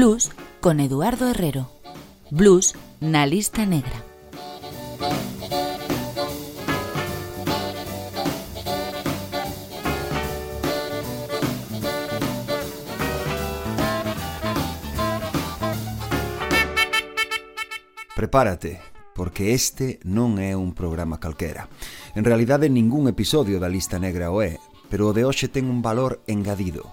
Blues con Eduardo Herrero. Blues na lista negra. Prepárate, porque este non é un programa calquera. En realidade, ningún episodio da Lista Negra o é, pero o de hoxe ten un valor engadido,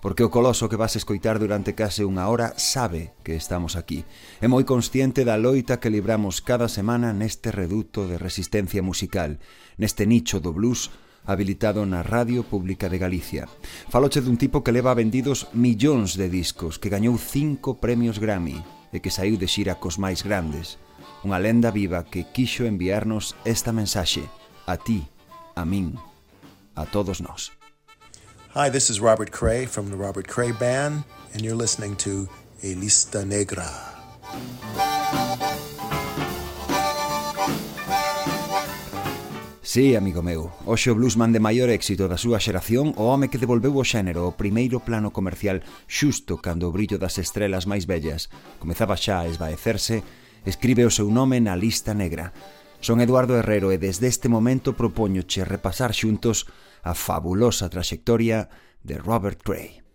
porque o coloso que vas escoitar durante case unha hora sabe que estamos aquí. É moi consciente da loita que libramos cada semana neste reduto de resistencia musical, neste nicho do blues habilitado na Radio Pública de Galicia. Faloche dun tipo que leva vendidos millóns de discos, que gañou cinco premios Grammy e que saiu de xira cos máis grandes. Unha lenda viva que quixo enviarnos esta mensaxe a ti, a min, a todos nós. Hi, this is Robert Cray from the Robert Cray Band, and you're listening to Elista Negra. Sí, amigo meu, hoxe o bluesman de maior éxito da súa xeración, o home que devolveu o xénero ao primeiro plano comercial xusto cando o brillo das estrelas máis bellas comezaba xa a esvaecerse, escribe o seu nome na lista negra. Son Eduardo Herrero e desde este momento propoñoche repasar xuntos a fabulosa traxectoria de Robert Gray.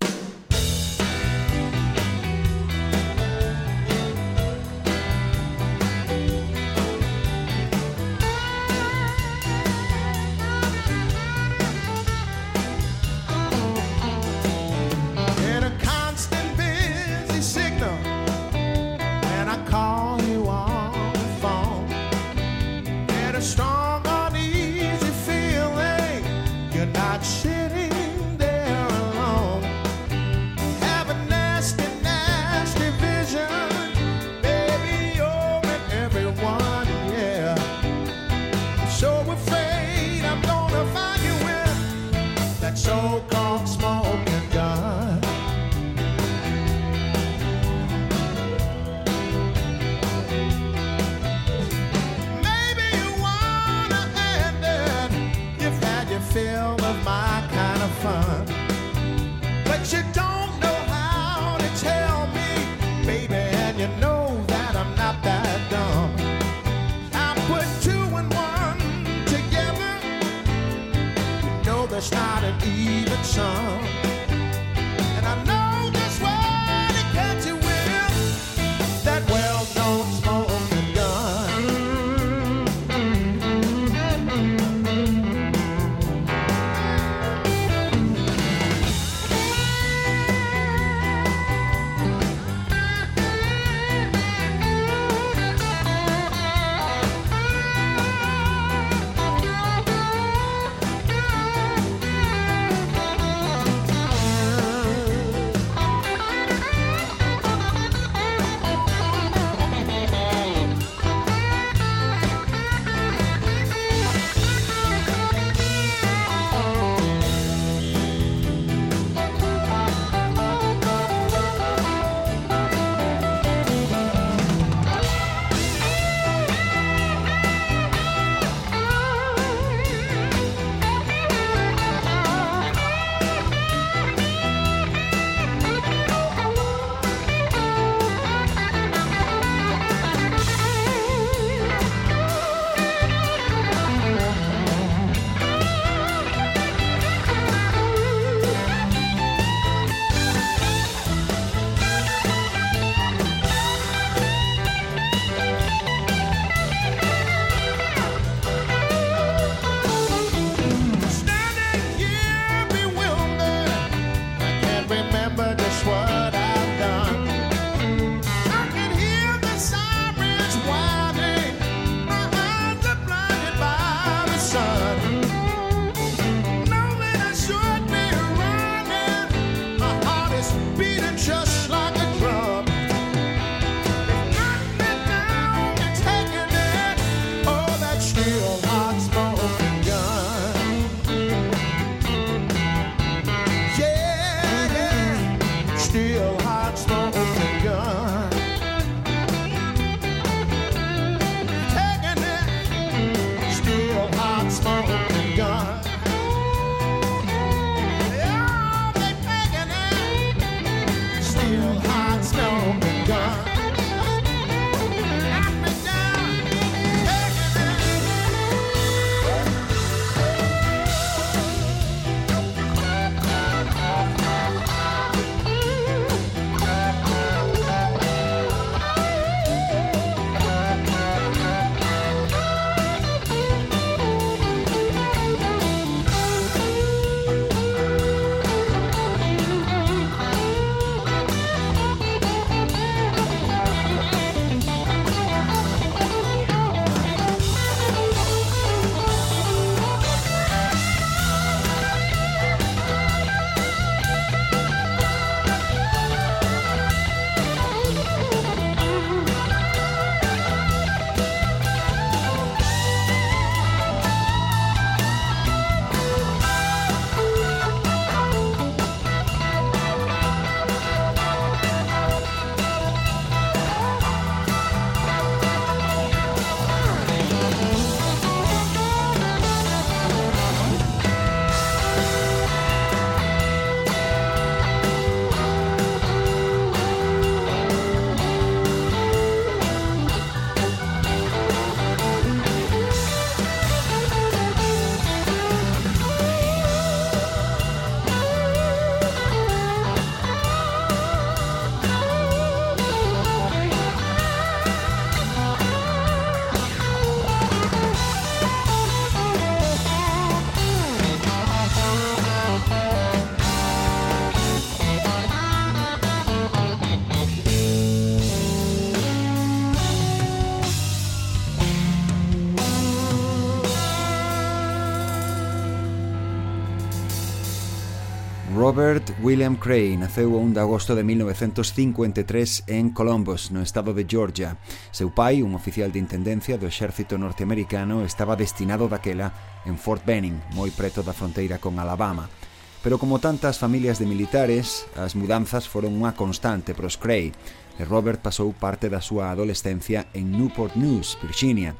Robert William Cray naceu o 1 de agosto de 1953 en Columbus, no estado de Georgia. Seu pai, un oficial de intendencia do exército norteamericano, estaba destinado daquela en Fort Benning, moi preto da fronteira con Alabama. Pero como tantas familias de militares, as mudanzas foron unha constante para os Cray, e Robert pasou parte da súa adolescencia en Newport News, Virginia,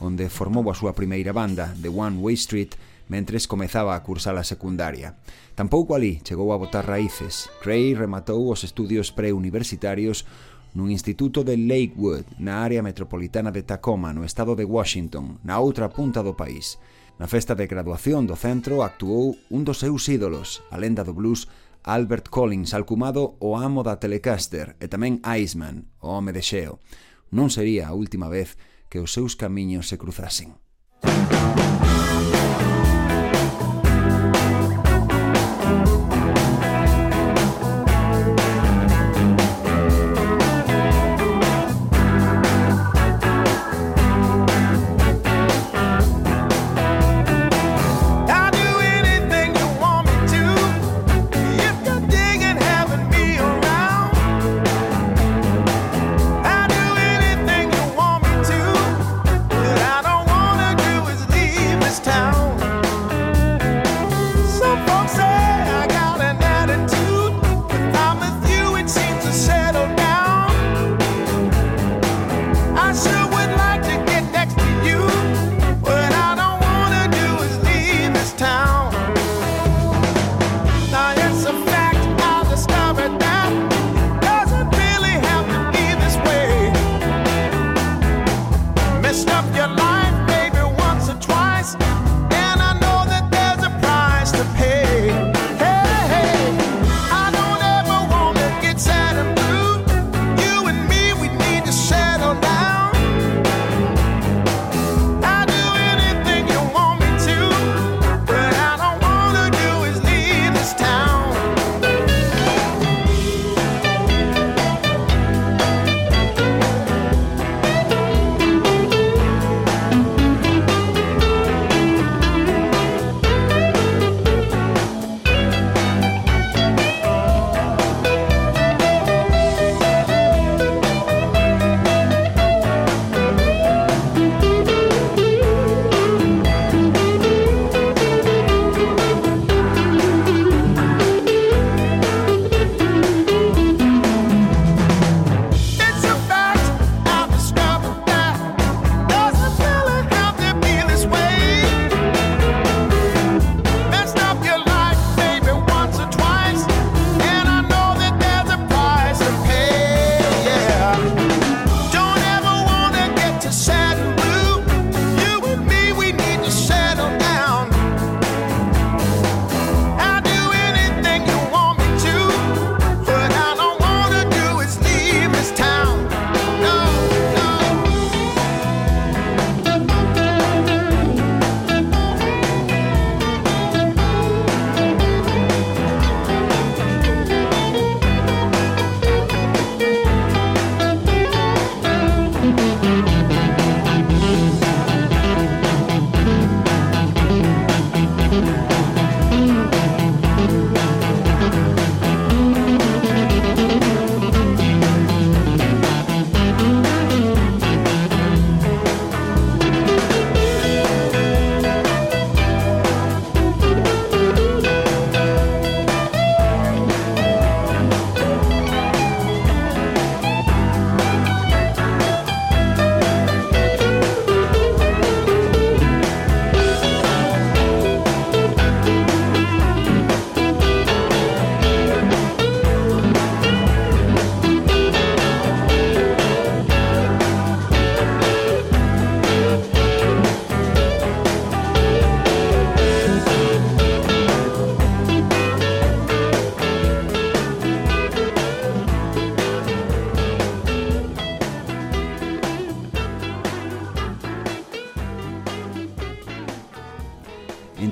onde formou a súa primeira banda, The One Way Street, mentres comezaba a cursar a secundaria. Tampouco ali chegou a botar raíces. Cray rematou os estudios preuniversitarios nun instituto de Lakewood, na área metropolitana de Tacoma, no estado de Washington, na outra punta do país. Na festa de graduación do centro actuou un dos seus ídolos, a lenda do blues Albert Collins, alcumado o amo da Telecaster e tamén Iceman, o home de xeo. Non sería a última vez que os seus camiños se cruzasen. Música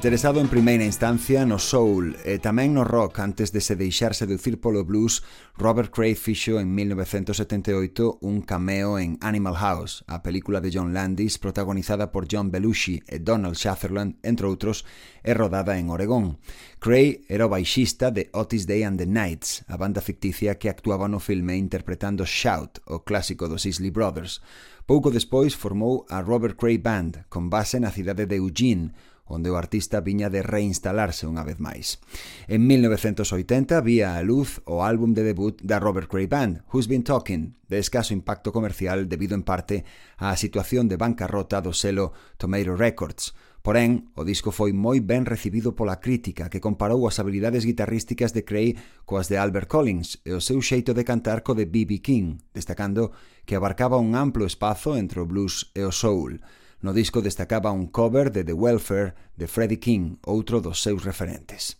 interesado en primeira instancia no soul e tamén no rock antes de se deixar seducir polo blues, Robert Cray fixo en 1978 un cameo en Animal House, a película de John Landis protagonizada por John Belushi e Donald Sutherland, entre outros, e rodada en Oregón. Cray era o baixista de Otis Day and the Nights, a banda ficticia que actuaba no filme interpretando Shout, o clásico dos Isley Brothers. Pouco despois formou a Robert Cray Band, con base na cidade de Eugene, onde o artista viña de reinstalarse unha vez máis. En 1980 vía a luz o álbum de debut da Robert Cray Band, Who's Been Talking, de escaso impacto comercial debido en parte á situación de bancarrota do selo Tomato Records, Porén, o disco foi moi ben recibido pola crítica que comparou as habilidades guitarrísticas de Cray coas de Albert Collins e o seu xeito de cantar co de B.B. King, destacando que abarcaba un amplo espazo entre o blues e o soul. No disco destacaba un cover de The Welfare de Freddie King, outro dos seus referentes.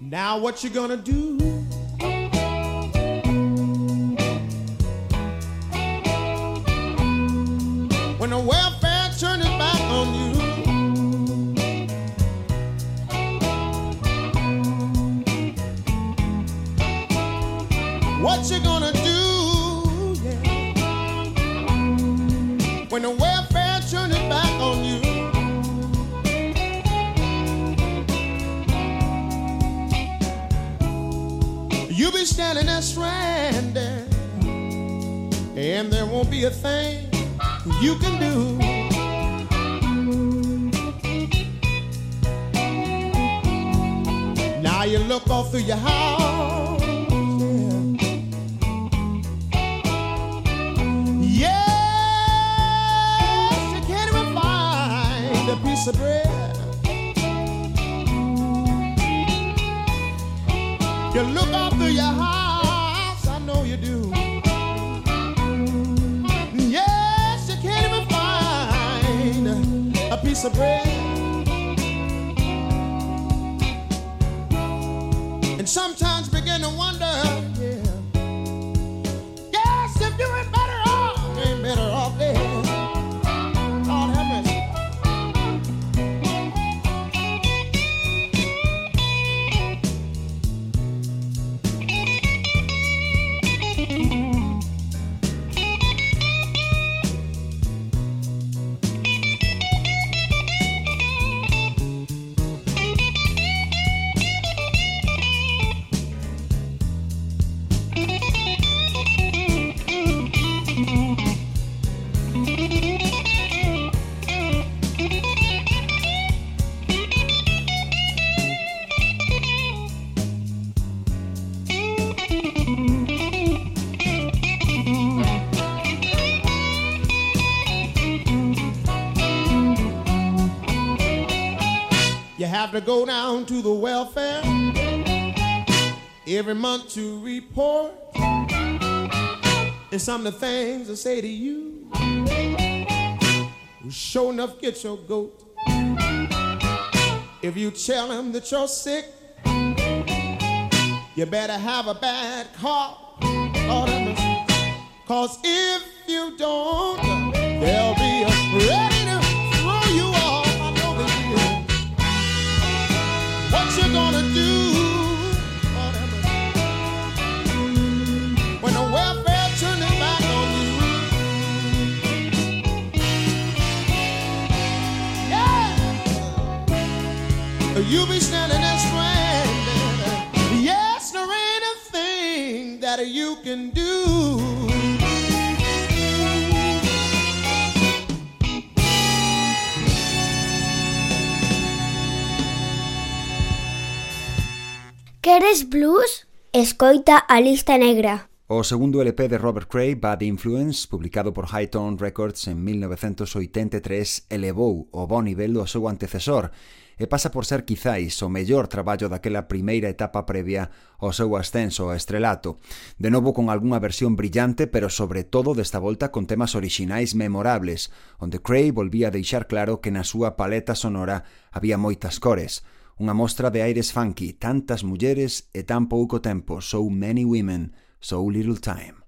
Now what you gonna do? A thing you can do. Now you look all through your house to go down to the welfare every month to report. And some of the things I say to you will sure enough get your goat. If you tell them that you're sick, you better have a bad cough. Cause if you don't, there'll be a What you gonna do when the welfare turning back on you? Yeah, be standing Queres blues? Escoita a lista negra. O segundo LP de Robert Cray, Bad Influence, publicado por Hightone Records en 1983, elevou o bon nivel do seu antecesor e pasa por ser quizáis o mellor traballo daquela primeira etapa previa ao seu ascenso ao estrelato. De novo con algunha versión brillante, pero sobre todo desta volta con temas orixinais memorables, onde Cray volvía a deixar claro que na súa paleta sonora había moitas cores. Unha mostra de aires funky, tantas mulleres e tan pouco tempo. So many women, so little time.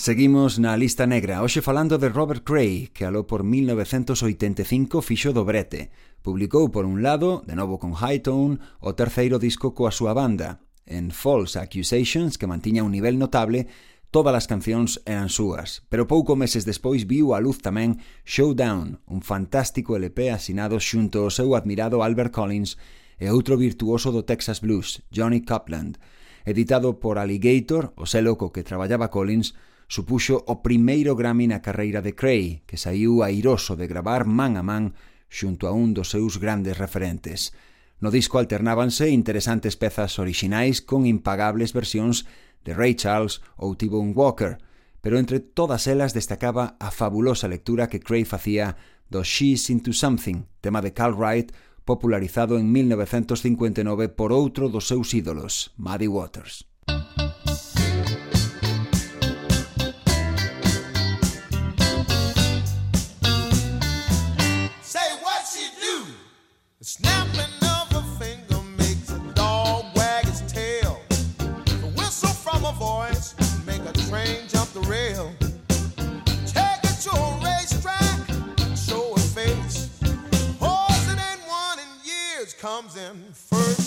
Seguimos na lista negra, hoxe falando de Robert Cray, que aló por 1985 fixo do brete. Publicou por un lado, de novo con Hightone, o terceiro disco coa súa banda. En False Accusations, que mantiña un nivel notable, todas as cancións eran súas. Pero pouco meses despois viu a luz tamén Showdown, un fantástico LP asinado xunto ao seu admirado Albert Collins e outro virtuoso do Texas Blues, Johnny Copland, editado por Alligator, o selo co que traballaba Collins, Supuxo o primeiro Grammy na carreira de Cray, que saiu airoso de gravar man a man xunto a un dos seus grandes referentes. No disco alternábanse interesantes pezas orixinais con impagables versións de Ray Charles ou T-Bone Walker, pero entre todas elas destacaba a fabulosa lectura que Cray facía do She's Into Something, tema de Carl Wright, popularizado en 1959 por outro dos seus ídolos, Muddy Waters. Comes in first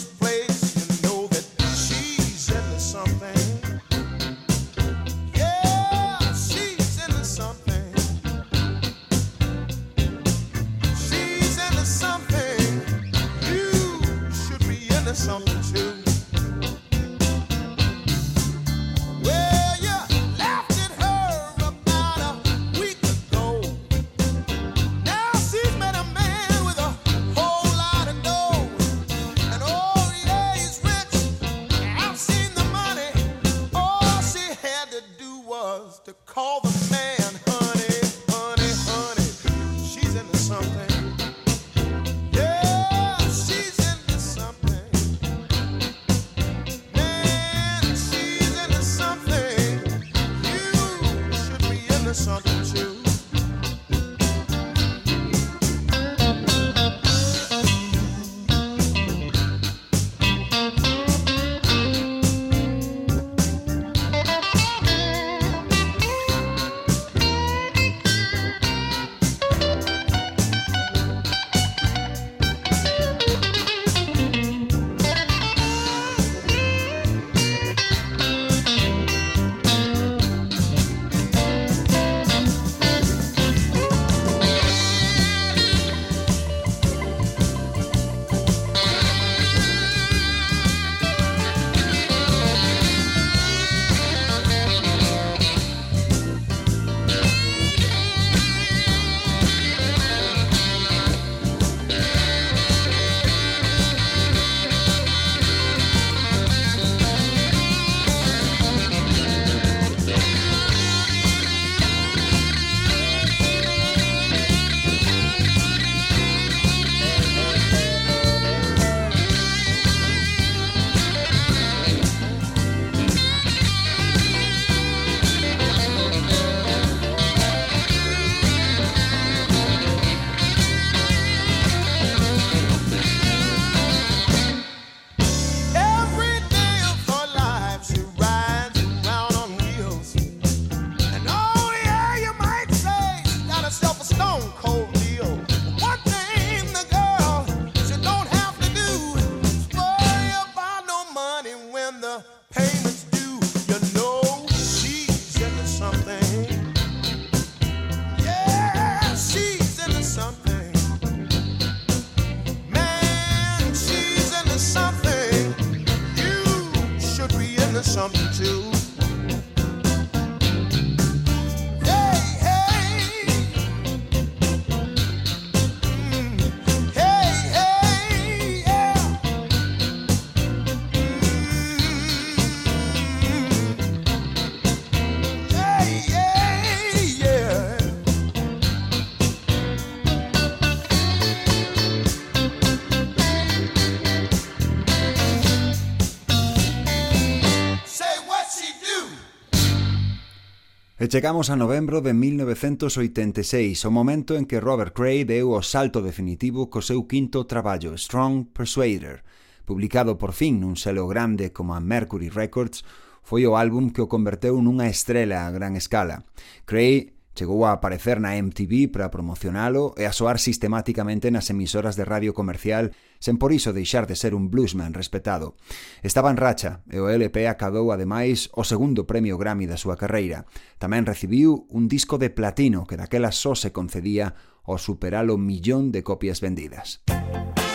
chegamos a novembro de 1986, o momento en que Robert Cray deu o salto definitivo co seu quinto traballo, Strong Persuader. Publicado por fin nun selo grande como a Mercury Records, foi o álbum que o converteu nunha estrela a gran escala. Cray Chegou a aparecer na MTV para promocionalo e a soar sistemáticamente nas emisoras de radio comercial sen por iso deixar de ser un bluesman respetado. Estaba en racha e o LP acadou ademais o segundo premio Grammy da súa carreira. Tamén recibiu un disco de platino que daquela só se concedía ao superar o millón de copias vendidas. Música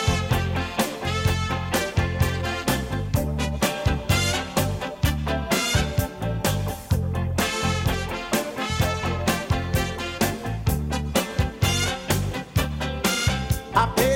I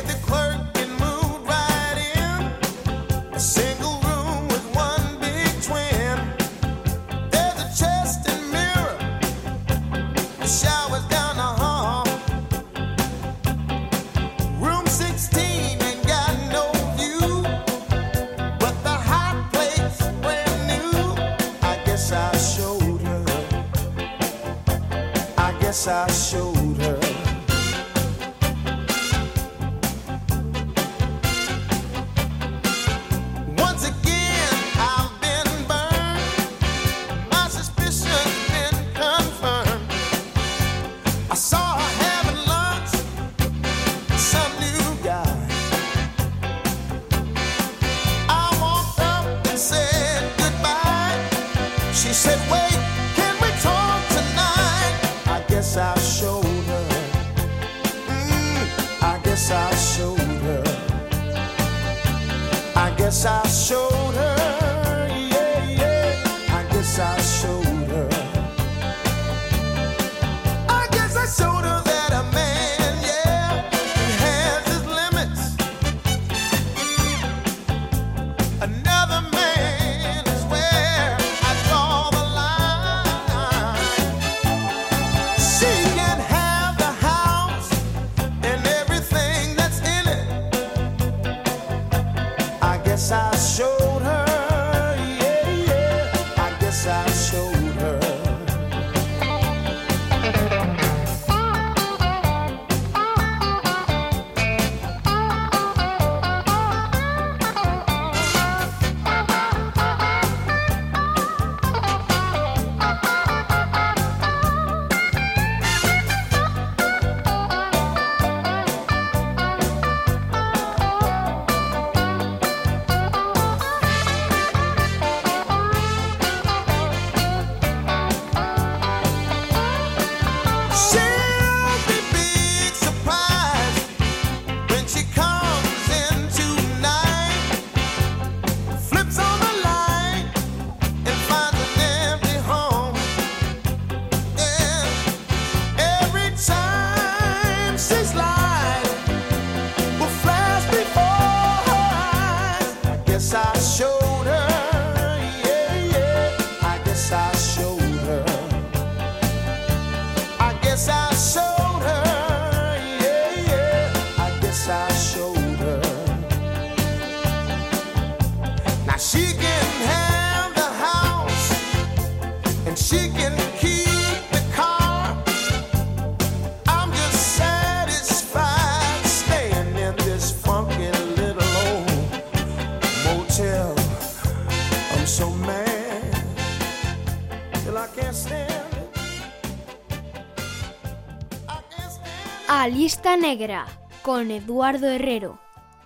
Lista Negra, con Eduardo Herrero.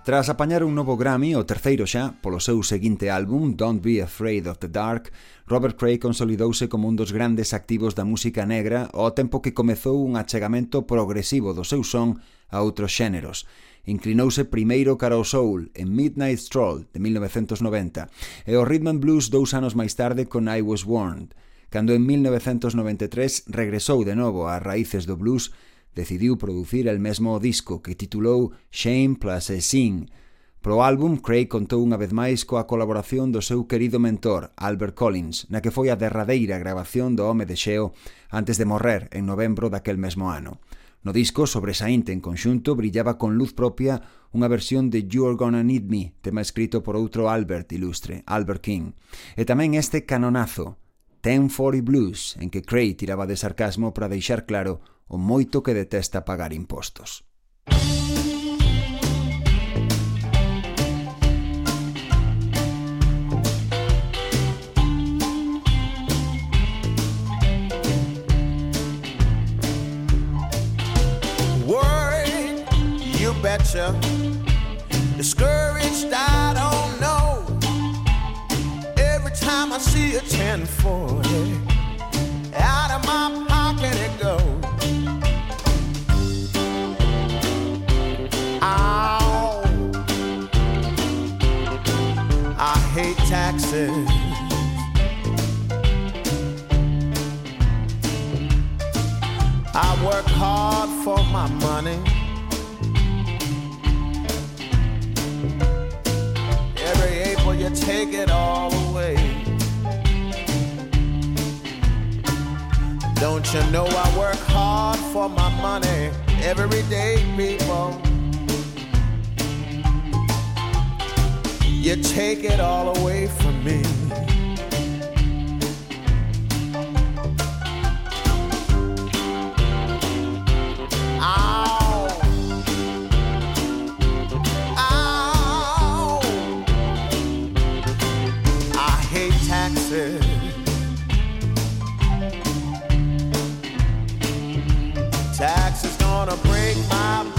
Tras apañar un novo Grammy, o terceiro xa, polo seu seguinte álbum Don't Be Afraid of the Dark, Robert Cray consolidouse como un dos grandes activos da música negra ao tempo que comezou un achegamento progresivo do seu son a outros xéneros. Inclinouse primeiro cara ao soul en Midnight Stroll de 1990 e o rhythm and blues dous anos máis tarde con I Was Warned, cando en 1993 regresou de novo ás raíces do blues decidiu producir el mesmo disco que titulou Shame Plus a Sin. Pro álbum, Craig contou unha vez máis coa colaboración do seu querido mentor, Albert Collins, na que foi a derradeira grabación do Home de Xeo antes de morrer en novembro daquel mesmo ano. No disco, sobresaínte en conxunto, brillaba con luz propia unha versión de You're Gonna Need Me, tema escrito por outro Albert ilustre, Albert King. E tamén este canonazo, Ten Forty Blues, en que Cray tiraba de sarcasmo para deixar claro o moito que detesta pagar impostos. Worried, you betcha. Discouraged, I don't know. Every time I see a 1040. Work hard for my money. Every April you take it all away. Don't you know I work hard for my money every day, people? You take it all away from me. Break my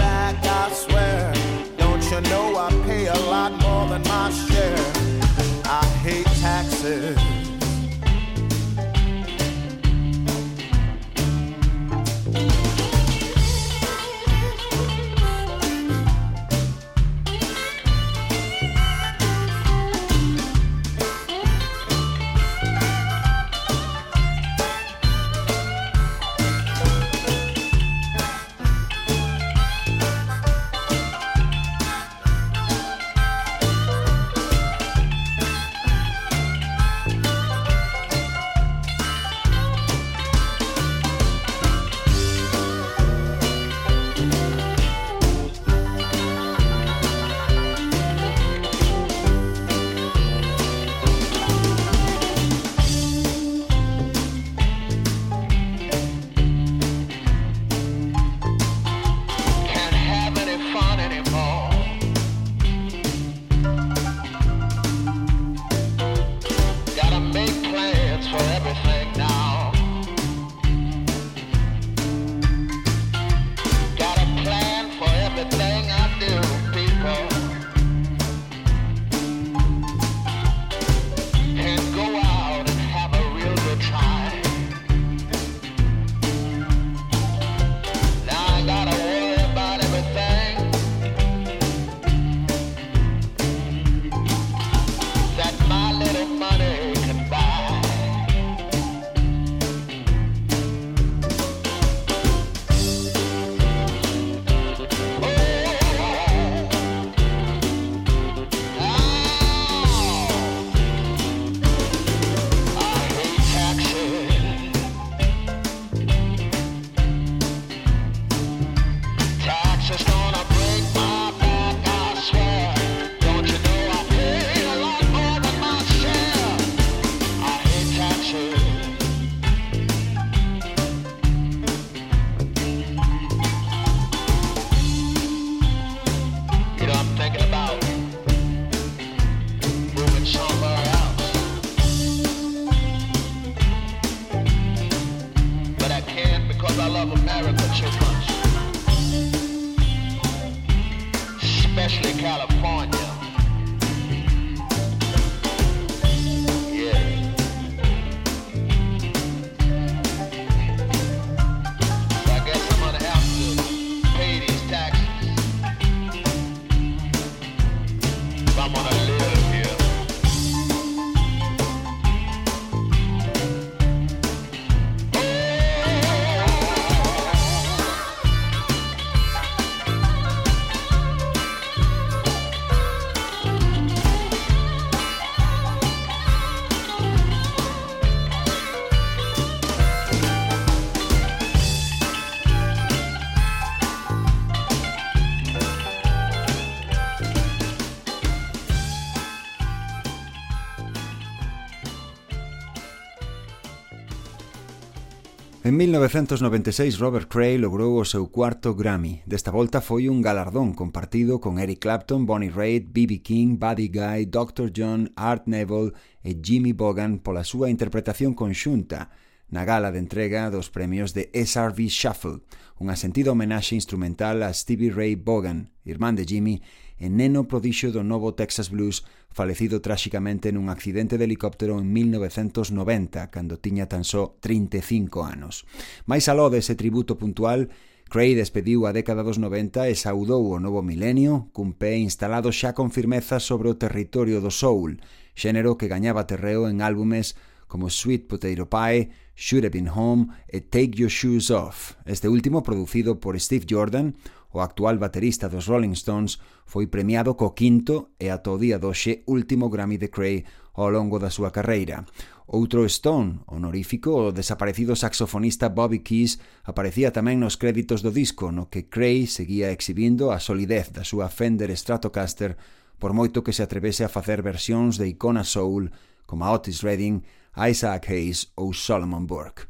1996 Robert Cray logrou o seu cuarto Grammy. Desta volta foi un galardón compartido con Eric Clapton, Bonnie Raitt, B.B. King, Buddy Guy, Dr. John, Art Neville e Jimmy Bogan pola súa interpretación conxunta na gala de entrega dos premios de SRV Shuffle, unha sentida homenaxe instrumental a Stevie Ray Vaughan, irmán de Jimmy, e neno prodixio do novo Texas Blues, falecido tráxicamente nun accidente de helicóptero en 1990, cando tiña tan só 35 anos. Mais aló dese tributo puntual, Cray despediu a década dos 90 e saudou o novo milenio cun pé instalado xa con firmeza sobre o territorio do soul, xénero que gañaba terreo en álbumes como Sweet Potato Pie, Should Have Been Home e Take Your Shoes Off, este último producido por Steve Jordan, o actual baterista dos Rolling Stones, foi premiado co quinto e ata o día doxe último Grammy de Cray ao longo da súa carreira. Outro Stone honorífico, o desaparecido saxofonista Bobby Keys, aparecía tamén nos créditos do disco, no que Cray seguía exhibindo a solidez da súa Fender Stratocaster por moito que se atrevese a facer versións de icona soul como Otis Redding, Isaac Hayes ou Solomon Burke.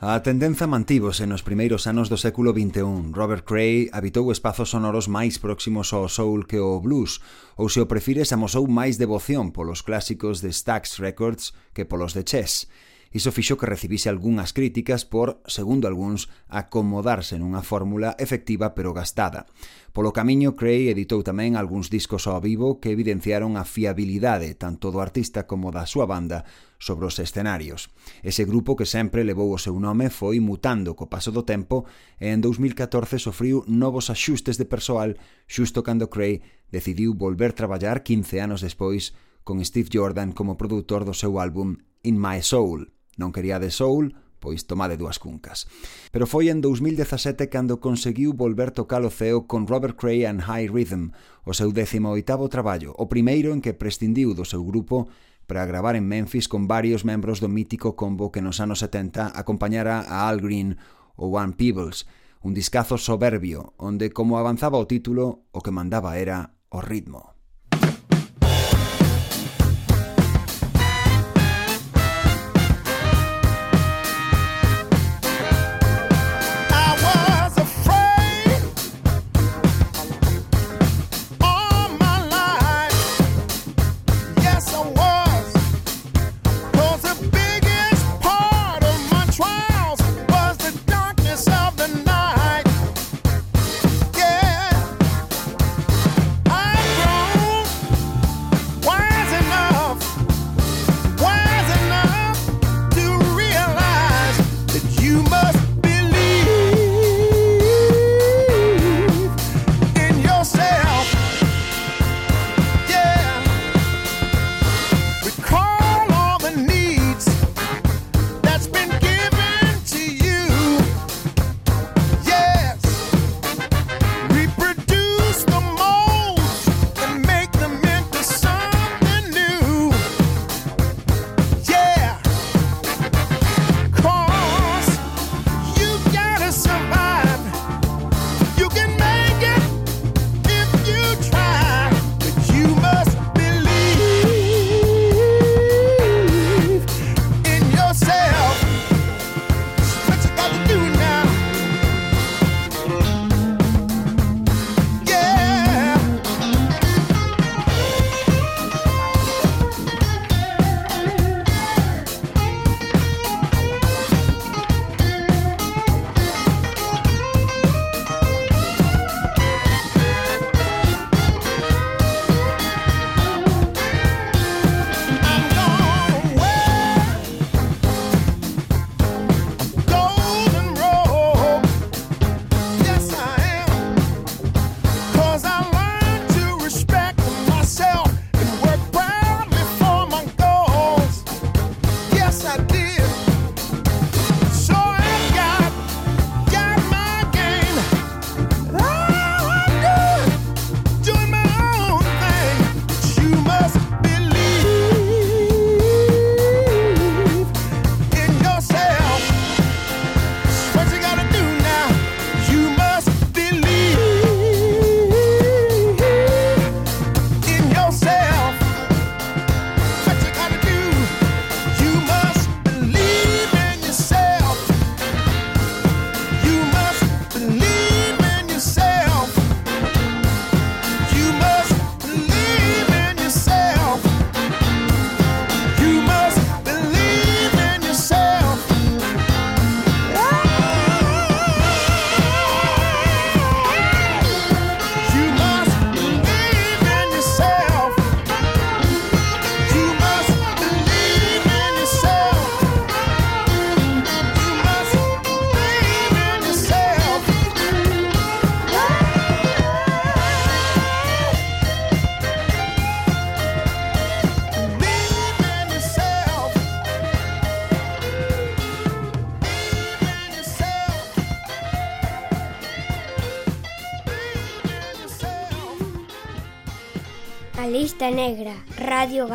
A tendenza mantívose nos primeiros anos do século XXI. Robert Cray habitou espazos sonoros máis próximos ao soul que ao blues, ou se o prefires amosou máis devoción polos clásicos de Stax Records que polos de Chess. Iso fixo que recibise algunhas críticas por, segundo algúns, acomodarse nunha fórmula efectiva pero gastada. Polo camiño, Cray editou tamén algúns discos ao vivo que evidenciaron a fiabilidade tanto do artista como da súa banda sobre os escenarios. Ese grupo que sempre levou o seu nome foi mutando co paso do tempo e en 2014 sofriu novos axustes de persoal xusto cando Cray decidiu volver traballar 15 anos despois con Steve Jordan como produtor do seu álbum In My Soul. Non queríades soul, pois tomade dúas cuncas. Pero foi en 2017 cando conseguiu volver tocar o ceo con Robert Cray and High Rhythm, o seu 18º traballo, o primeiro en que prescindiu do seu grupo para gravar en Memphis con varios membros do mítico combo que nos anos 70 acompañara a Al Green ou One Peebles, un discazo soberbio onde, como avanzaba o título, o que mandaba era o ritmo.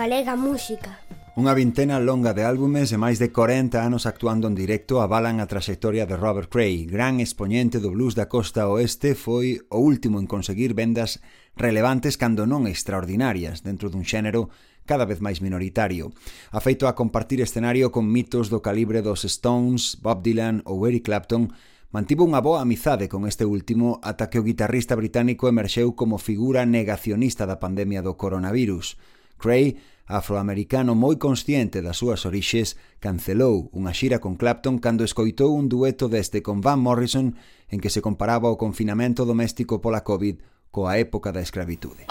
galega música. Unha vintena longa de álbumes e máis de 40 anos actuando en directo avalan a traxectoria de Robert Cray. Gran expoñente do blues da costa oeste, foi o último en conseguir vendas relevantes cando non extraordinarias dentro dun xénero cada vez máis minoritario. Afeito a compartir escenario con mitos do calibre dos Stones, Bob Dylan ou Eric Clapton, mantivo unha boa amizade con este último ata que o guitarrista británico emerxeu como figura negacionista da pandemia do coronavirus. Cray afroamericano moi consciente das súas orixes, cancelou unha xira con Clapton cando escoitou un dueto deste con Van Morrison en que se comparaba o confinamento doméstico pola Covid coa época da escravitude.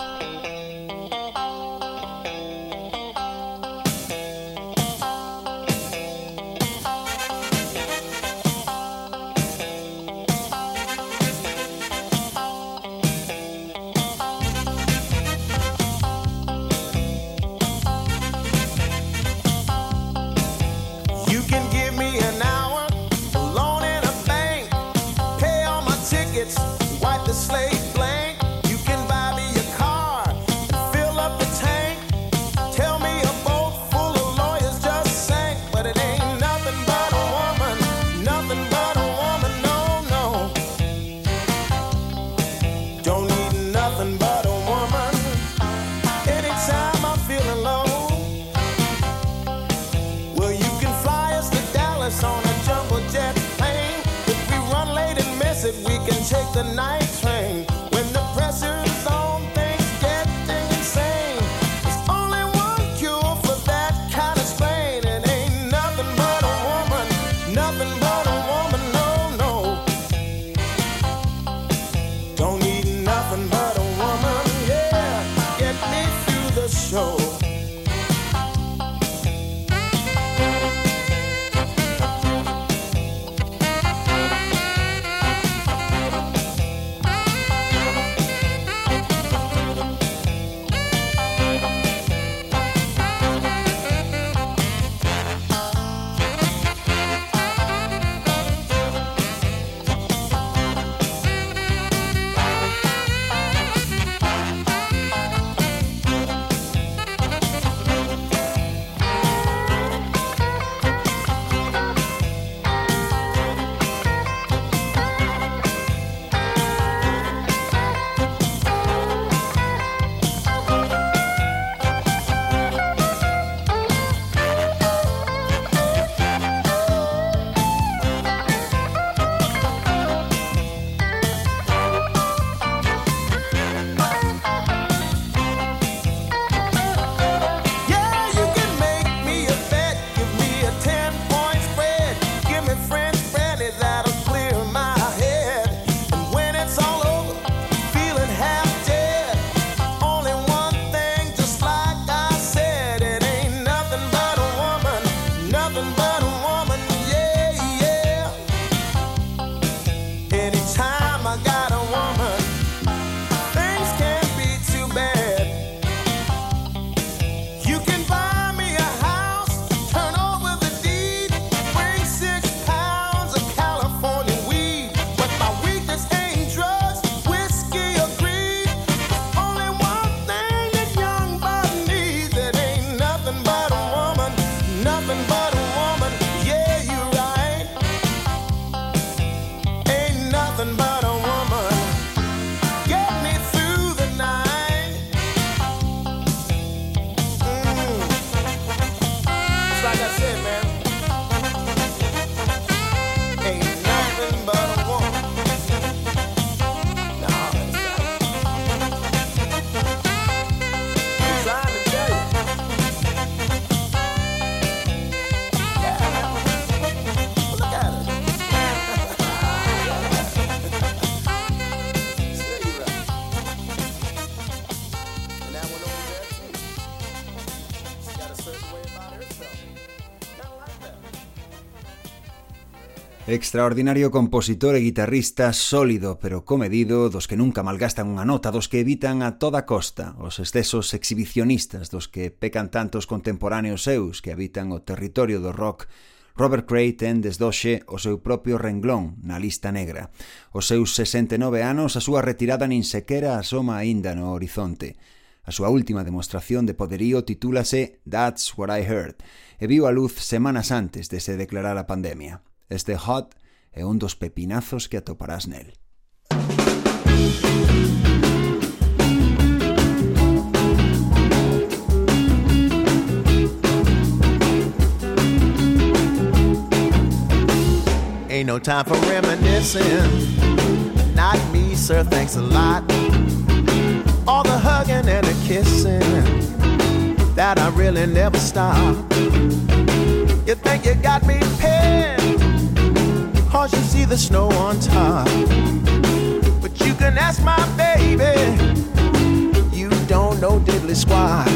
Extraordinario compositor e guitarrista sólido pero comedido, dos que nunca malgastan unha nota, dos que evitan a toda costa os excesos exhibicionistas dos que pecan tantos contemporáneos seus que habitan o territorio do rock Robert Cray ten desdoxe o seu propio renglón na lista negra. Os seus 69 anos, a súa retirada nin sequera asoma aínda no horizonte. A súa última demostración de poderío titúlase That's What I Heard e viu a luz semanas antes de se declarar a pandemia. Este hot é un dos pepinazos que atoparás nel. Ain't no time for reminiscing. Not me, sir, thanks a lot. All the hugging and the kissing that I really never stop. You think you got me pinned? Cause you see the snow on top. But you can ask my baby, you don't know diddly squat.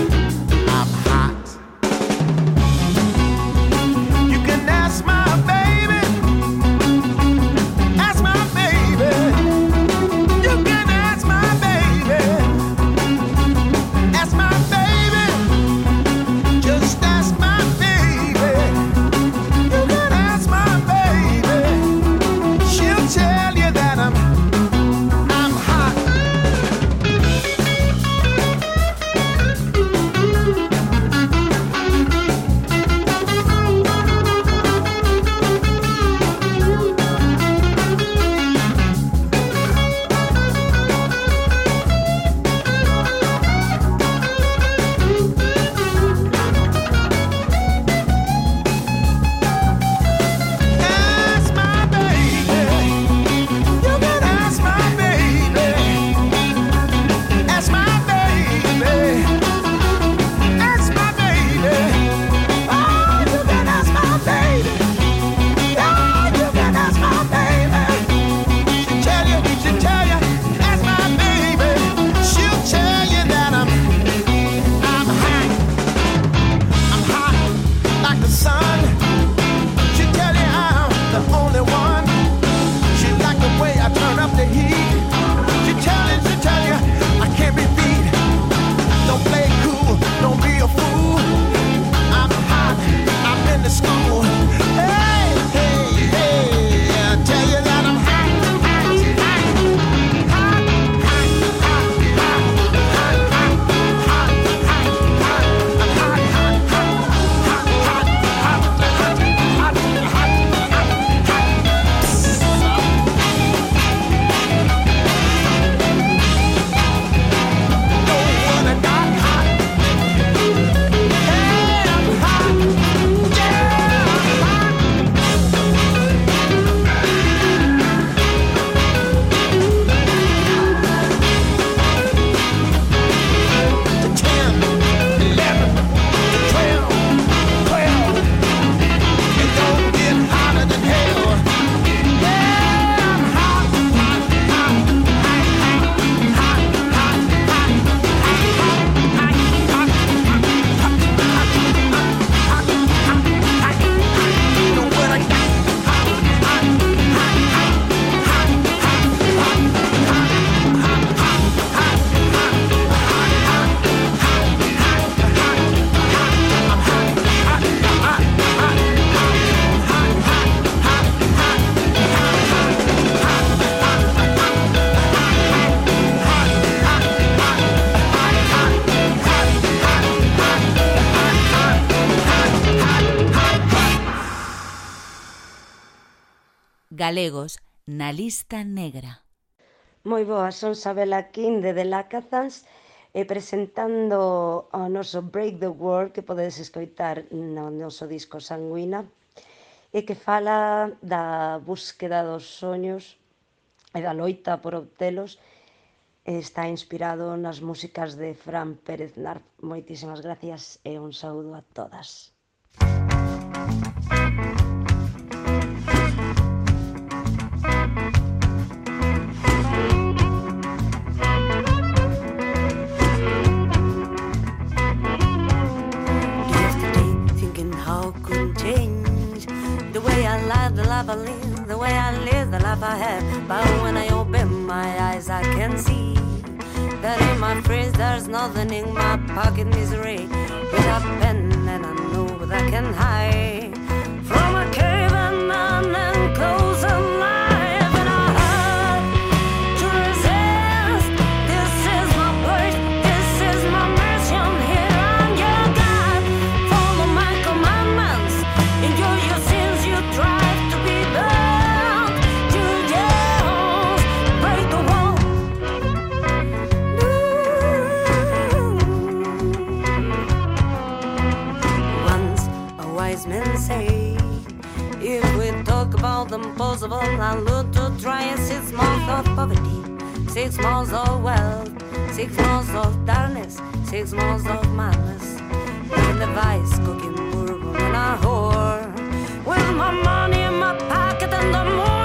galegos na lista negra. Moi boa, son Sabela Quinde de Lacazans e eh, presentando o noso Break the World que podedes escoitar no noso disco Sanguina e que fala da búsqueda dos soños e da loita por obtelos está inspirado nas músicas de Fran Pérez Nar. Moitísimas gracias e un saúdo a todas. Música live, the life I live, the way I live, the life I have. But when I open my eyes, I can see that in my fridge there's nothing in my pocket misery. With a pen and I know that I can hide from a cave and of all, I look to try and six months of poverty, six months of wealth, six months of darkness, six months of madness. In the vice, cooking bourbon and a whore. With my money in my pocket and the morning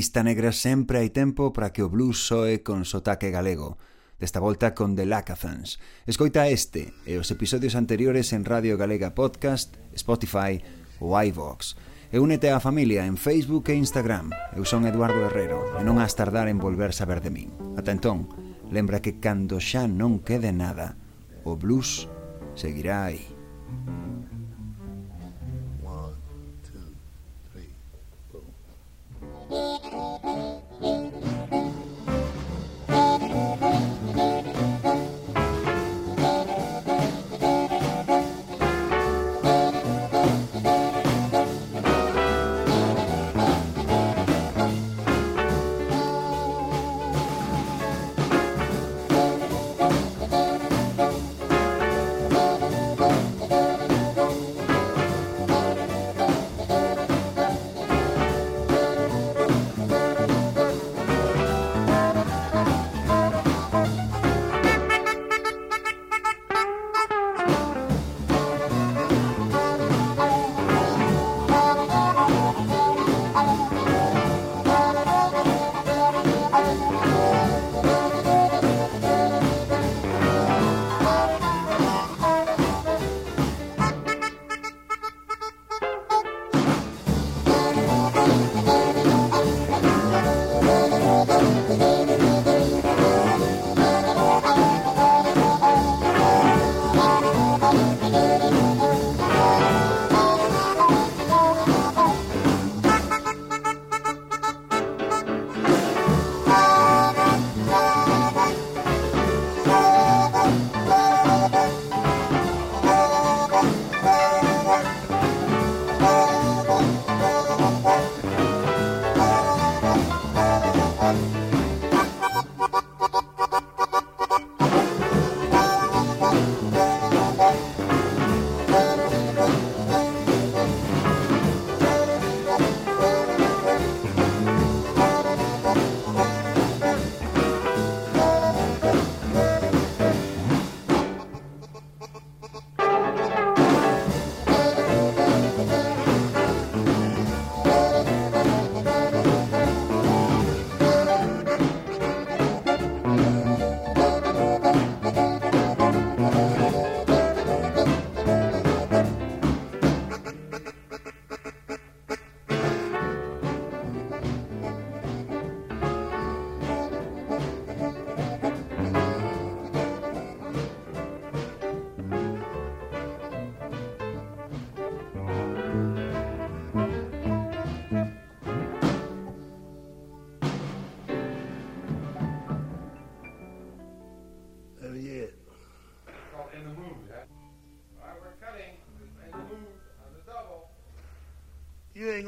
lista negra sempre hai tempo para que o blues soe con sotaque galego, desta volta con The Lacathans. Escoita este e os episodios anteriores en Radio Galega Podcast, Spotify ou iVox. E únete á familia en Facebook e Instagram. Eu son Eduardo Herrero e non has tardar en volver saber de min. Ata entón, lembra que cando xa non quede nada, o blues seguirá aí.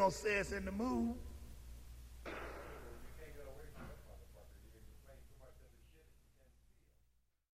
know, says in